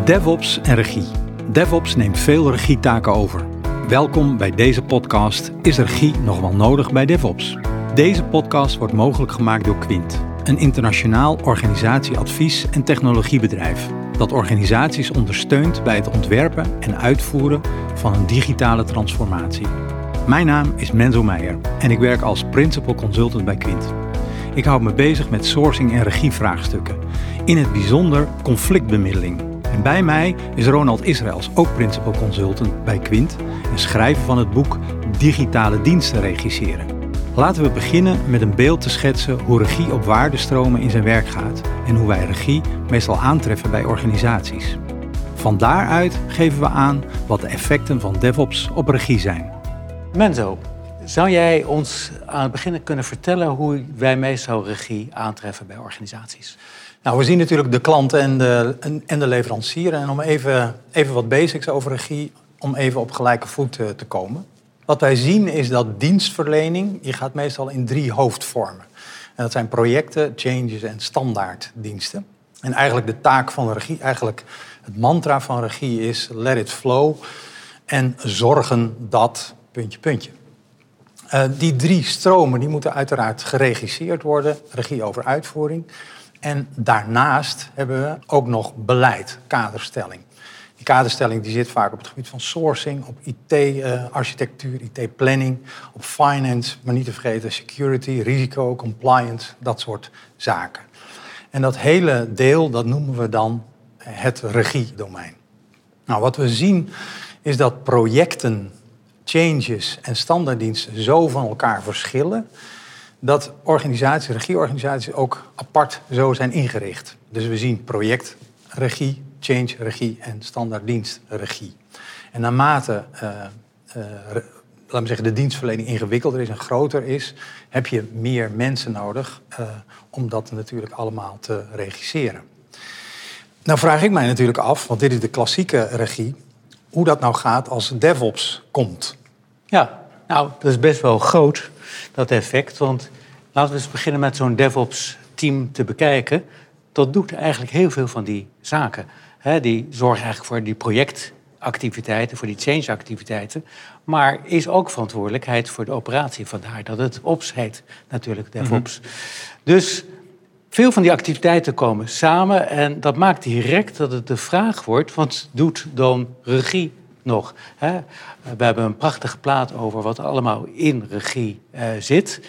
DevOps en regie. DevOps neemt veel regietaken over. Welkom bij deze podcast Is regie nog wel nodig bij DevOps? Deze podcast wordt mogelijk gemaakt door Quint, een internationaal organisatieadvies- en technologiebedrijf dat organisaties ondersteunt bij het ontwerpen en uitvoeren van een digitale transformatie. Mijn naam is Menzo Meijer en ik werk als Principal Consultant bij Quint. Ik houd me bezig met sourcing en regievraagstukken, in het bijzonder conflictbemiddeling. En bij mij is Ronald Israëls, ook Principal Consultant bij Quint en schrijver van het boek Digitale diensten regisseren. Laten we beginnen met een beeld te schetsen hoe regie op waardestromen in zijn werk gaat en hoe wij regie meestal aantreffen bij organisaties. Van daaruit geven we aan wat de effecten van DevOps op regie zijn. Menzo, zou jij ons aan het begin kunnen vertellen hoe wij meestal regie aantreffen bij organisaties? Nou, we zien natuurlijk de klant en de, en de leverancier. En om even, even wat basics over regie, om even op gelijke voet te, te komen. Wat wij zien is dat dienstverlening, die gaat meestal in drie hoofdvormen. En dat zijn projecten, changes en standaarddiensten. En eigenlijk de taak van de regie, eigenlijk het mantra van regie is let it flow en zorgen dat, puntje, puntje. Uh, die drie stromen die moeten uiteraard geregisseerd worden, regie over uitvoering. En daarnaast hebben we ook nog beleid, kaderstelling. Die kaderstelling die zit vaak op het gebied van sourcing, op IT-architectuur, IT-planning, op finance, maar niet te vergeten security, risico, compliance, dat soort zaken. En dat hele deel, dat noemen we dan het regiedomein. Nou, wat we zien is dat projecten, changes en standaarddiensten zo van elkaar verschillen dat organisaties, regieorganisaties ook apart zo zijn ingericht. Dus we zien projectregie, change-regie en standaarddienstregie. En naarmate uh, uh, laten we zeggen, de dienstverlening ingewikkelder is en groter is, heb je meer mensen nodig uh, om dat natuurlijk allemaal te regisseren. Nou vraag ik mij natuurlijk af, want dit is de klassieke regie, hoe dat nou gaat als DevOps komt. Ja, nou, dat is best wel groot, dat effect. Want laten we eens beginnen met zo'n DevOps-team te bekijken. Dat doet eigenlijk heel veel van die zaken. die zorgt eigenlijk voor die projectactiviteiten, voor die change-activiteiten. Maar is ook verantwoordelijkheid voor de operatie. Vandaar dat het OPS heet, natuurlijk, DevOps. Mhm. Dus veel van die activiteiten komen samen en dat maakt direct dat het de vraag wordt: wat doet dan regie nog? Hè? We hebben een prachtige plaat over wat allemaal in regie uh, zit.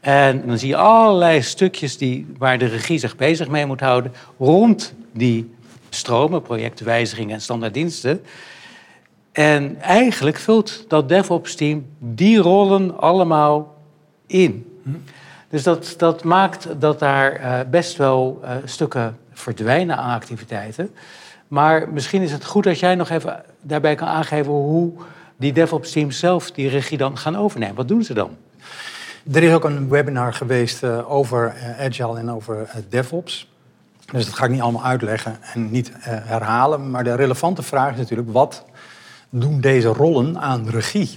En dan zie je allerlei stukjes die, waar de regie zich bezig mee moet houden rond die stromen, projectwijzigingen en standaarddiensten. En eigenlijk vult dat DevOps-team die rollen allemaal in. Dus dat, dat maakt dat daar uh, best wel uh, stukken verdwijnen aan activiteiten. Maar misschien is het goed dat jij nog even daarbij kan aangeven hoe die DevOps-teams zelf die regie dan gaan overnemen. Wat doen ze dan? Er is ook een webinar geweest uh, over Agile en over DevOps. Dus dat ga ik niet allemaal uitleggen en niet herhalen. Maar de relevante vraag is natuurlijk: wat doen deze rollen aan regie?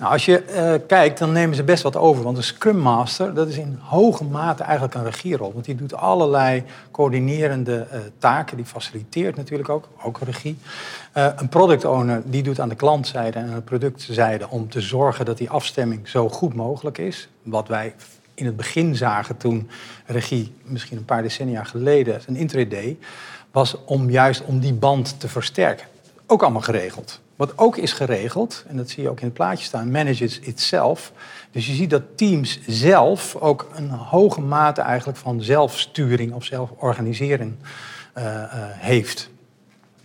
Nou, als je uh, kijkt, dan nemen ze best wat over. Want een Scrum Master, dat is in hoge mate eigenlijk een regierol. Want die doet allerlei coördinerende uh, taken. Die faciliteert natuurlijk ook, ook regie. Uh, een product owner, die doet aan de klantzijde en aan de productzijde... om te zorgen dat die afstemming zo goed mogelijk is. Wat wij in het begin zagen toen regie, misschien een paar decennia geleden... een deed, was om juist om die band te versterken. Ook allemaal geregeld. Wat ook is geregeld, en dat zie je ook in het plaatje staan, manage it itself. Dus je ziet dat teams zelf ook een hoge mate eigenlijk van zelfsturing of zelforganisering uh, uh, heeft.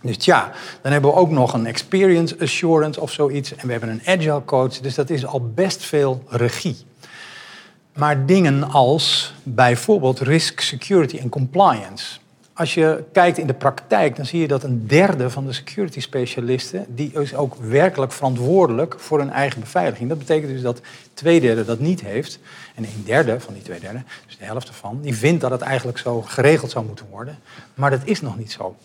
Dus ja, dan hebben we ook nog een experience assurance of zoiets. En we hebben een agile coach. Dus dat is al best veel regie. Maar dingen als bijvoorbeeld risk, security en compliance als je kijkt in de praktijk, dan zie je dat een derde van de security specialisten, die is ook werkelijk verantwoordelijk voor hun eigen beveiliging. Dat betekent dus dat twee derde dat niet heeft. En een derde van die twee derde, dus de helft ervan, die vindt dat het eigenlijk zo geregeld zou moeten worden. Maar dat is nog niet zo.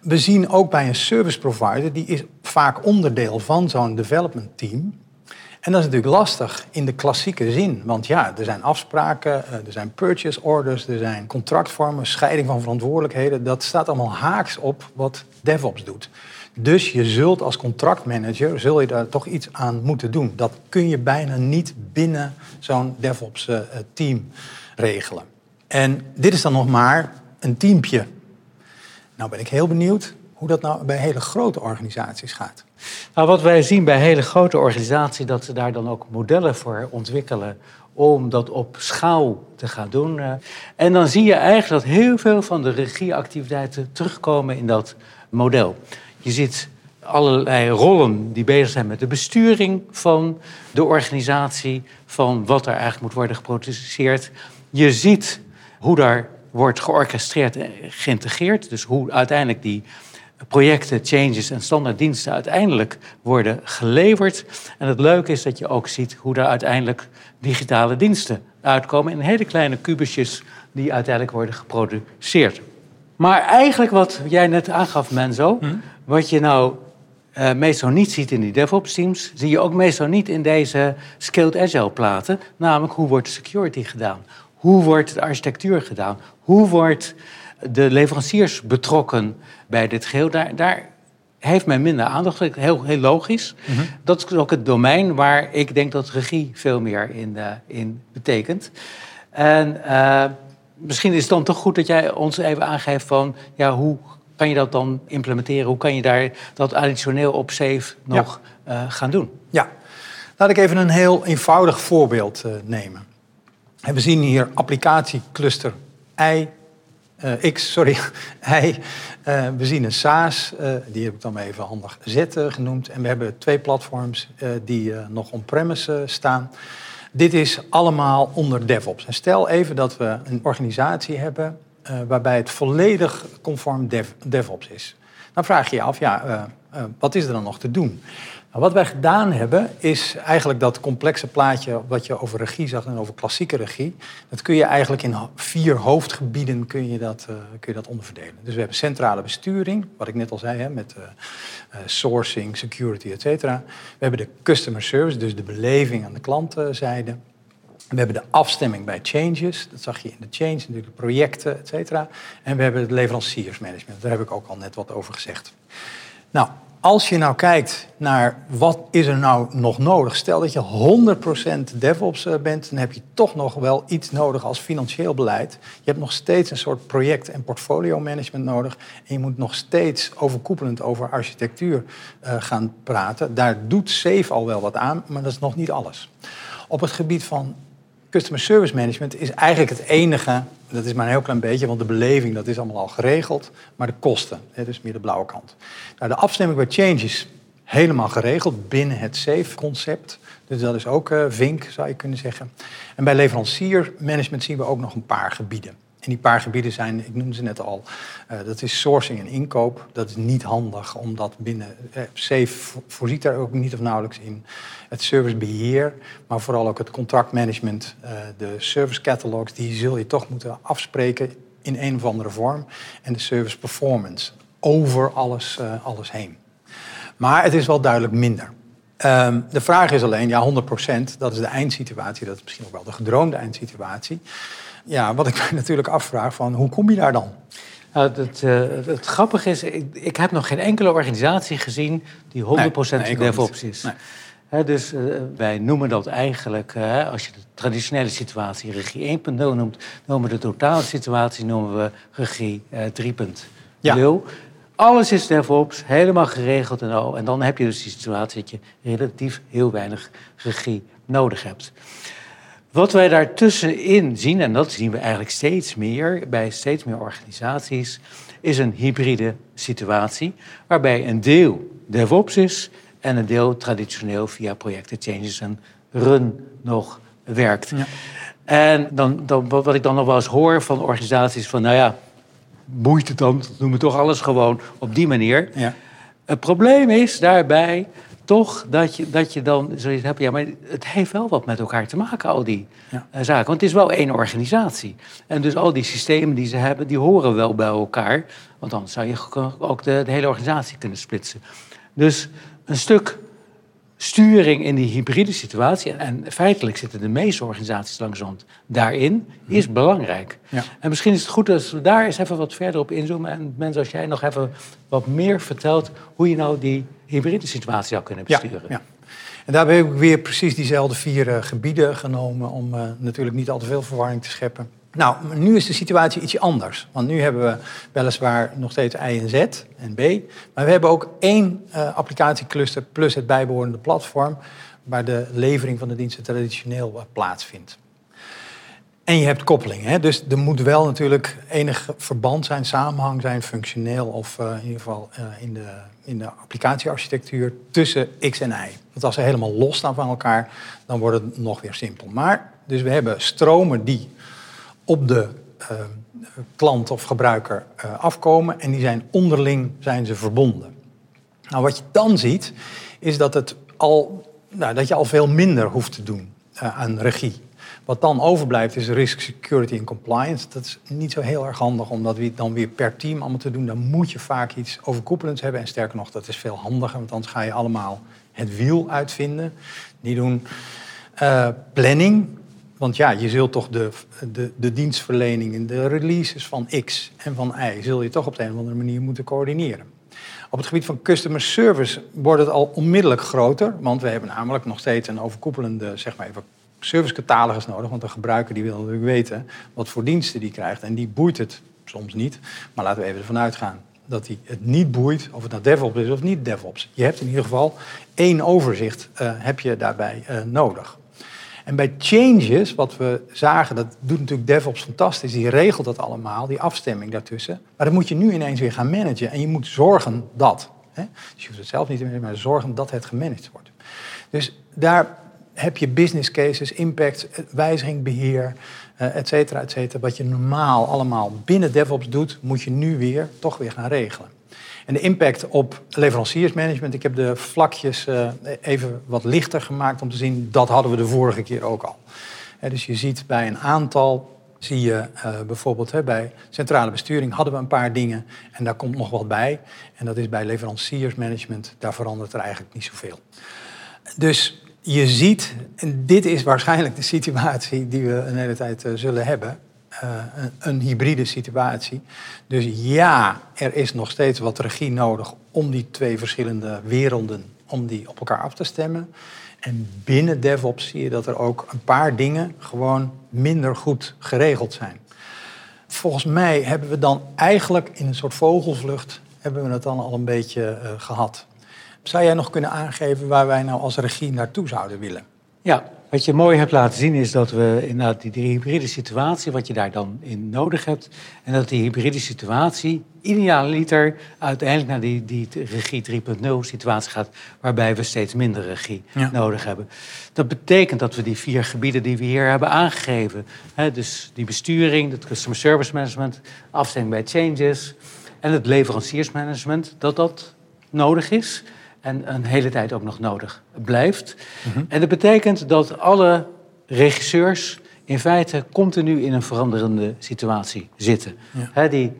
We zien ook bij een service provider, die is vaak onderdeel van zo'n development team. En dat is natuurlijk lastig in de klassieke zin. Want ja, er zijn afspraken, eh, er zijn purchase orders, er zijn contractvormen, scheiding van verantwoordelijkheden. Dat staat allemaal haaks op wat DevOps doet. Dus je zult als contractmanager zul je daar toch iets aan moeten doen. Dat kun je bijna niet binnen zo'n DevOps eh, team regelen. En dit is dan nog maar een teampje. Nou ben ik heel benieuwd hoe dat nou bij hele grote organisaties gaat. Nou, wat wij zien bij hele grote organisaties, dat ze daar dan ook modellen voor ontwikkelen om dat op schaal te gaan doen. Eh. En dan zie je eigenlijk dat heel veel van de regieactiviteiten terugkomen in dat model. Je ziet allerlei rollen die bezig zijn met de besturing van de organisatie, van wat er eigenlijk moet worden geproduceerd. Je ziet hoe daar wordt georchestreerd en geïntegreerd, dus hoe uiteindelijk die projecten, changes en standaarddiensten uiteindelijk worden geleverd. En het leuke is dat je ook ziet hoe daar uiteindelijk digitale diensten uitkomen in hele kleine kubusjes die uiteindelijk worden geproduceerd. Maar eigenlijk wat jij net aangaf, Menzo, hm? wat je nou uh, meestal niet ziet in die DevOps teams, zie je ook meestal niet in deze Scaled Agile platen. Namelijk hoe wordt security gedaan? Hoe wordt de architectuur gedaan? Hoe wordt de leveranciers betrokken bij dit geheel? Daar, daar heeft men minder aandacht. Heel, heel logisch. Mhm. Dat is ook het domein waar ik denk dat regie veel meer in, uh, in betekent. En uh, misschien is het dan toch goed dat jij ons even aangeeft van ja, hoe kan je dat dan implementeren? Hoe kan je daar dat additioneel op safe nog uh, gaan doen? Ja, laat ik even een heel eenvoudig voorbeeld nemen. En we zien hier applicatiecluster I, uh, X, sorry, I. we zien een SaaS, die heb ik dan even handig Z genoemd. En we hebben twee platforms die nog on-premise staan. Dit is allemaal onder DevOps. En stel even dat we een organisatie hebben waarbij het volledig conform dev, DevOps is. Dan vraag je je af, ja, uh, uh, wat is er dan nog te doen? Nou, wat wij gedaan hebben, is eigenlijk dat complexe plaatje wat je over regie zag en over klassieke regie. Dat kun je eigenlijk in vier hoofdgebieden kun je dat, kun je dat onderverdelen. Dus we hebben centrale besturing, wat ik net al zei, hè, met sourcing, security, et cetera. We hebben de customer service, dus de beleving aan de klantzijde. We hebben de afstemming bij changes, dat zag je in de change, natuurlijk de projecten, et cetera. En we hebben het leveranciersmanagement, daar heb ik ook al net wat over gezegd. Nou, als je nou kijkt naar wat is er nou nog nodig, stel dat je 100% DevOps eh, bent, dan heb je toch nog wel iets nodig als financieel beleid. Je hebt nog steeds een soort project- en portfolio management nodig. En je moet nog steeds overkoepelend over architectuur uh, gaan praten. Daar doet SAFE al wel wat aan, maar dat is nog niet alles. Op het gebied van Customer service management is eigenlijk het enige, dat is maar een heel klein beetje, want de beleving dat is allemaal al geregeld, maar de kosten, hè, dus meer de blauwe kant. Nou, de afstemming bij changes helemaal geregeld binnen het SAFE-concept. Dus dat is ook uh, Vink, zou je kunnen zeggen. En bij leveranciermanagement zien we ook nog een paar gebieden. En die paar gebieden zijn, ik noemde ze net al, uh, dat is sourcing en inkoop. Dat is niet handig, omdat binnen uh, SAFE voorziet daar ook niet of nauwelijks in. Het servicebeheer, maar vooral ook het contractmanagement, uh, de service catalogs, die zul je toch moeten afspreken in een of andere vorm. En de service performance, over alles, alles heen. Maar het is wel duidelijk minder. Um, de vraag is alleen, ja, 100%, dat is de eindsituatie, dat is misschien ook wel de gedroomde eindsituatie. Ja, wat ik mij natuurlijk afvraag van hoe kom je daar dan? Nou, het, uh, het, grappige is, ik, ik, heb nog geen enkele organisatie gezien die 100% nee, DevOps is. Nee. dus uh, wij noemen dat eigenlijk, uh, als je de traditionele situatie regie 1.0 noemt, noemen we de totale situatie noemen we regie 3.0. Ja. Alles is DevOps, helemaal geregeld en al. En dan heb je dus die situatie dat je relatief heel weinig regie nodig hebt. Wat wij daartussenin zien, en dat zien we eigenlijk steeds meer bij steeds meer organisaties, is een hybride situatie waarbij een deel DevOps is en een deel traditioneel via projecten, changes en run nog werkt. Ja. En dan, dan, wat ik dan nog wel eens hoor van organisaties van, nou ja, boeit het dan, noemen we toch alles gewoon op die manier. Ja. Het probleem is daarbij toch dat je, dat je dan zoiets hebt, ja, maar het heeft wel wat met elkaar te maken, al die ja. uh, zaken. Want het is wel één organisatie. En dus al die systemen die ze hebben, die horen wel bij elkaar. Want dan zou je ook de, de hele organisatie kunnen splitsen. Dus een stuk sturing in die hybride situatie, en, feitelijk zitten de meeste organisaties langzamerhand daarin, is mhm. belangrijk. Ja. En misschien is het goed als we daar eens even wat verder op inzoomen. En mensen, als jij nog even wat meer vertelt hoe je nou die hybride situatie zou kunnen besturen. Ja, ja. En daarbij heb ik weer precies diezelfde vier uh, gebieden genomen om uh, natuurlijk niet al te veel verwarring te scheppen. Nou, nu is de situatie ietsje anders. Want nu hebben we weliswaar nog steeds I en Z en B. Maar we hebben ook één uh, applicatiecluster plus het bijbehorende platform... waar de levering van de diensten traditioneel uh, plaatsvindt. En je hebt koppeling. Hè? Dus er moet wel natuurlijk enig verband zijn, samenhang zijn, functioneel... of uh, in ieder geval in, de, in de applicatiearchitectuur tussen X en Y. Want als ze helemaal los staan van elkaar, dan wordt het nog weer simpel. Maar, dus we hebben stromen die op de uh, klant of gebruiker uh, afkomen en die zijn onderling zijn ze verbonden. Nou, wat je dan ziet, is dat, het al, nou, dat je al veel minder hoeft te doen uh, aan regie. Wat dan overblijft is risk, security en compliance. Dat is niet zo heel erg handig om dat dan weer per team allemaal te doen. Dan moet je vaak iets overkoepelends hebben. En sterker nog, dat is veel handiger, want anders ga je allemaal het wiel uitvinden. Die doen planning, want ja, je zult toch de, de, de dienstverlening de releases van X en van Y... zul je toch op de een of andere manier moeten coördineren. Op het gebied van customer service wordt het al onmiddellijk groter... want we hebben namelijk nog steeds een overkoepelende zeg maar even, servicecatalogus nodig... want de gebruiker die wil natuurlijk weten wat voor diensten die krijgt... en die boeit het soms niet, maar laten we even ervan uitgaan dat hij het niet boeit of het nou DevOps is of niet DevOps. Je hebt in ieder geval één overzicht uh, heb je daarbij uh, nodig. En bij changes, wat we zagen, dat doet natuurlijk DevOps fantastisch, die regelt dat allemaal, die afstemming daartussen. Maar dat moet je nu ineens weer gaan managen en je moet zorgen dat. Hè? Dus je hoeft het zelf niet te managen, maar zorgen dat het gemanaged wordt. Dus daar heb je business cases, impact, wijziging, beheer, uh, et cetera, et cetera. Wat je normaal allemaal binnen DevOps doet, moet je nu weer toch weer gaan regelen. En de impact op leveranciersmanagement, ik heb de vlakjes uh, even wat lichter gemaakt om te zien, dat hadden we de vorige keer ook al. dus je ziet bij een aantal, zie je uh, bijvoorbeeld bij centrale besturing hadden we een paar dingen en daar komt nog wat bij. En dat is bij leveranciersmanagement, daar verandert er eigenlijk niet zoveel. Dus je ziet, en dit is waarschijnlijk de situatie die we een hele tijd zullen hebben. Uh, een, een, hybride situatie. Dus ja, er is nog steeds wat regie nodig om die twee verschillende werelden om die op elkaar af te stemmen. En binnen DevOps zie je dat er ook een paar dingen gewoon minder goed geregeld zijn. Volgens mij hebben we dan eigenlijk in een soort vogelvlucht hebben we het dan al een beetje uh, gehad. Zou jij nog kunnen aangeven waar wij nou als regie naartoe zouden willen? Ja, wat je mooi hebt laten zien is dat we inderdaad die, die hybride situatie, wat je daar dan in nodig hebt, en dat die hybride situatie idealiter uiteindelijk naar die, die regie 3.0 situatie gaat, waarbij we steeds minder regie nodig hebben. Dat betekent dat we die vier gebieden die we hier hebben aangegeven, hè, dus die besturing, het customer service management, afstemming bij changes en het leveranciersmanagement, dat dat nodig is en een hele tijd ook nog nodig blijft. Mhm. En dat betekent dat alle regisseurs in feite continu in een veranderende situatie zitten. die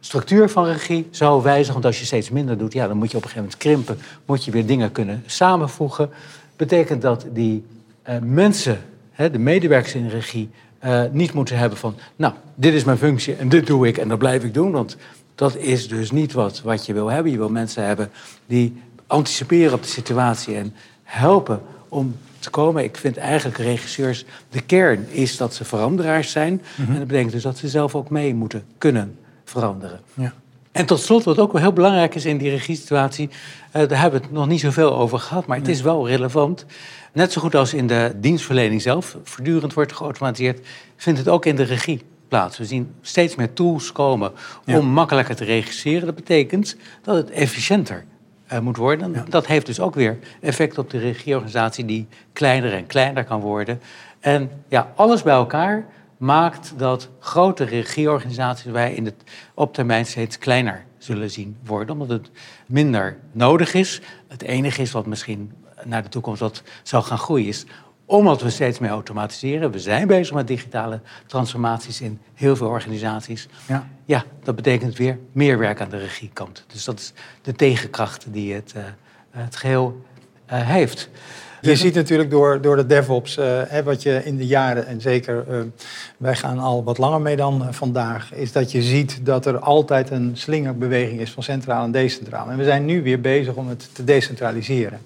structuur van regie zou wijzigen, want als je steeds minder doet, ja, dan moet je op een gegeven moment krimpen, moet je weer dingen kunnen samenvoegen. Betekent dat die uh, mensen, de medewerkers in regie, uh, niet moeten hebben van, nou, dit is mijn functie en dit doe ik en dat blijf ik doen, want dat is dus niet wat, wat je wil hebben. Je wil mensen hebben die anticiperen op de situatie en helpen om te komen. Ik vind eigenlijk regisseurs, de kern is dat ze veranderaars zijn. Mhm. En dat betekent dus dat ze zelf ook mee moeten kunnen veranderen. Ja. En tot slot, wat ook wel heel belangrijk is in die regiesituatie, uh, daar hebben we het nog niet zoveel over gehad, maar het is wel relevant. Net zo goed als in de dienstverlening zelf, voortdurend wordt geautomatiseerd, vindt het ook in de regie plaats. We zien steeds meer tools komen om makkelijker te regisseren. Dat betekent dat het efficiënter moet worden. Dat heeft dus ook weer effect op de regieorganisatie die kleiner en kleiner kan worden. En ja, alles bij elkaar maakt dat grote regieorganisaties wij in het, op termijn steeds kleiner zullen zien worden, omdat het minder nodig is. Het enige is wat misschien naar de toekomst wat zou gaan groeien is omdat we steeds meer automatiseren. We zijn bezig met digitale transformaties in heel veel organisaties. Ja, ja dat betekent weer meer werk aan de regiekant. Dus dat is de tegenkracht die het, uh, het geheel heeft. Je ziet natuurlijk door, door de DevOps, uh, wat je in de jaren, en zeker uh, wij gaan al wat langer mee dan vandaag, is dat je ziet dat er altijd een slingerbeweging is van centraal en decentraal. En we zijn nu weer bezig om het te decentraliseren.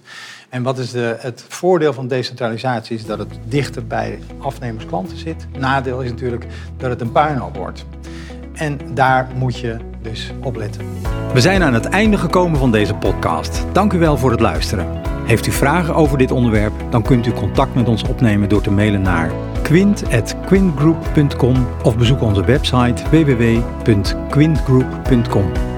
En wat is de, het voordeel van decentralisatie? Is dat het dichter bij afnemers klanten zit. Nadeel is natuurlijk dat het een puinhoop wordt. En daar moet je dus op letten. We zijn aan het einde gekomen van deze podcast. Dank u wel voor het luisteren. Heeft u vragen over dit onderwerp, dan kunt u contact met ons opnemen door te mailen naar quint.quintgroup.com of bezoek onze website www.quintgroup.com.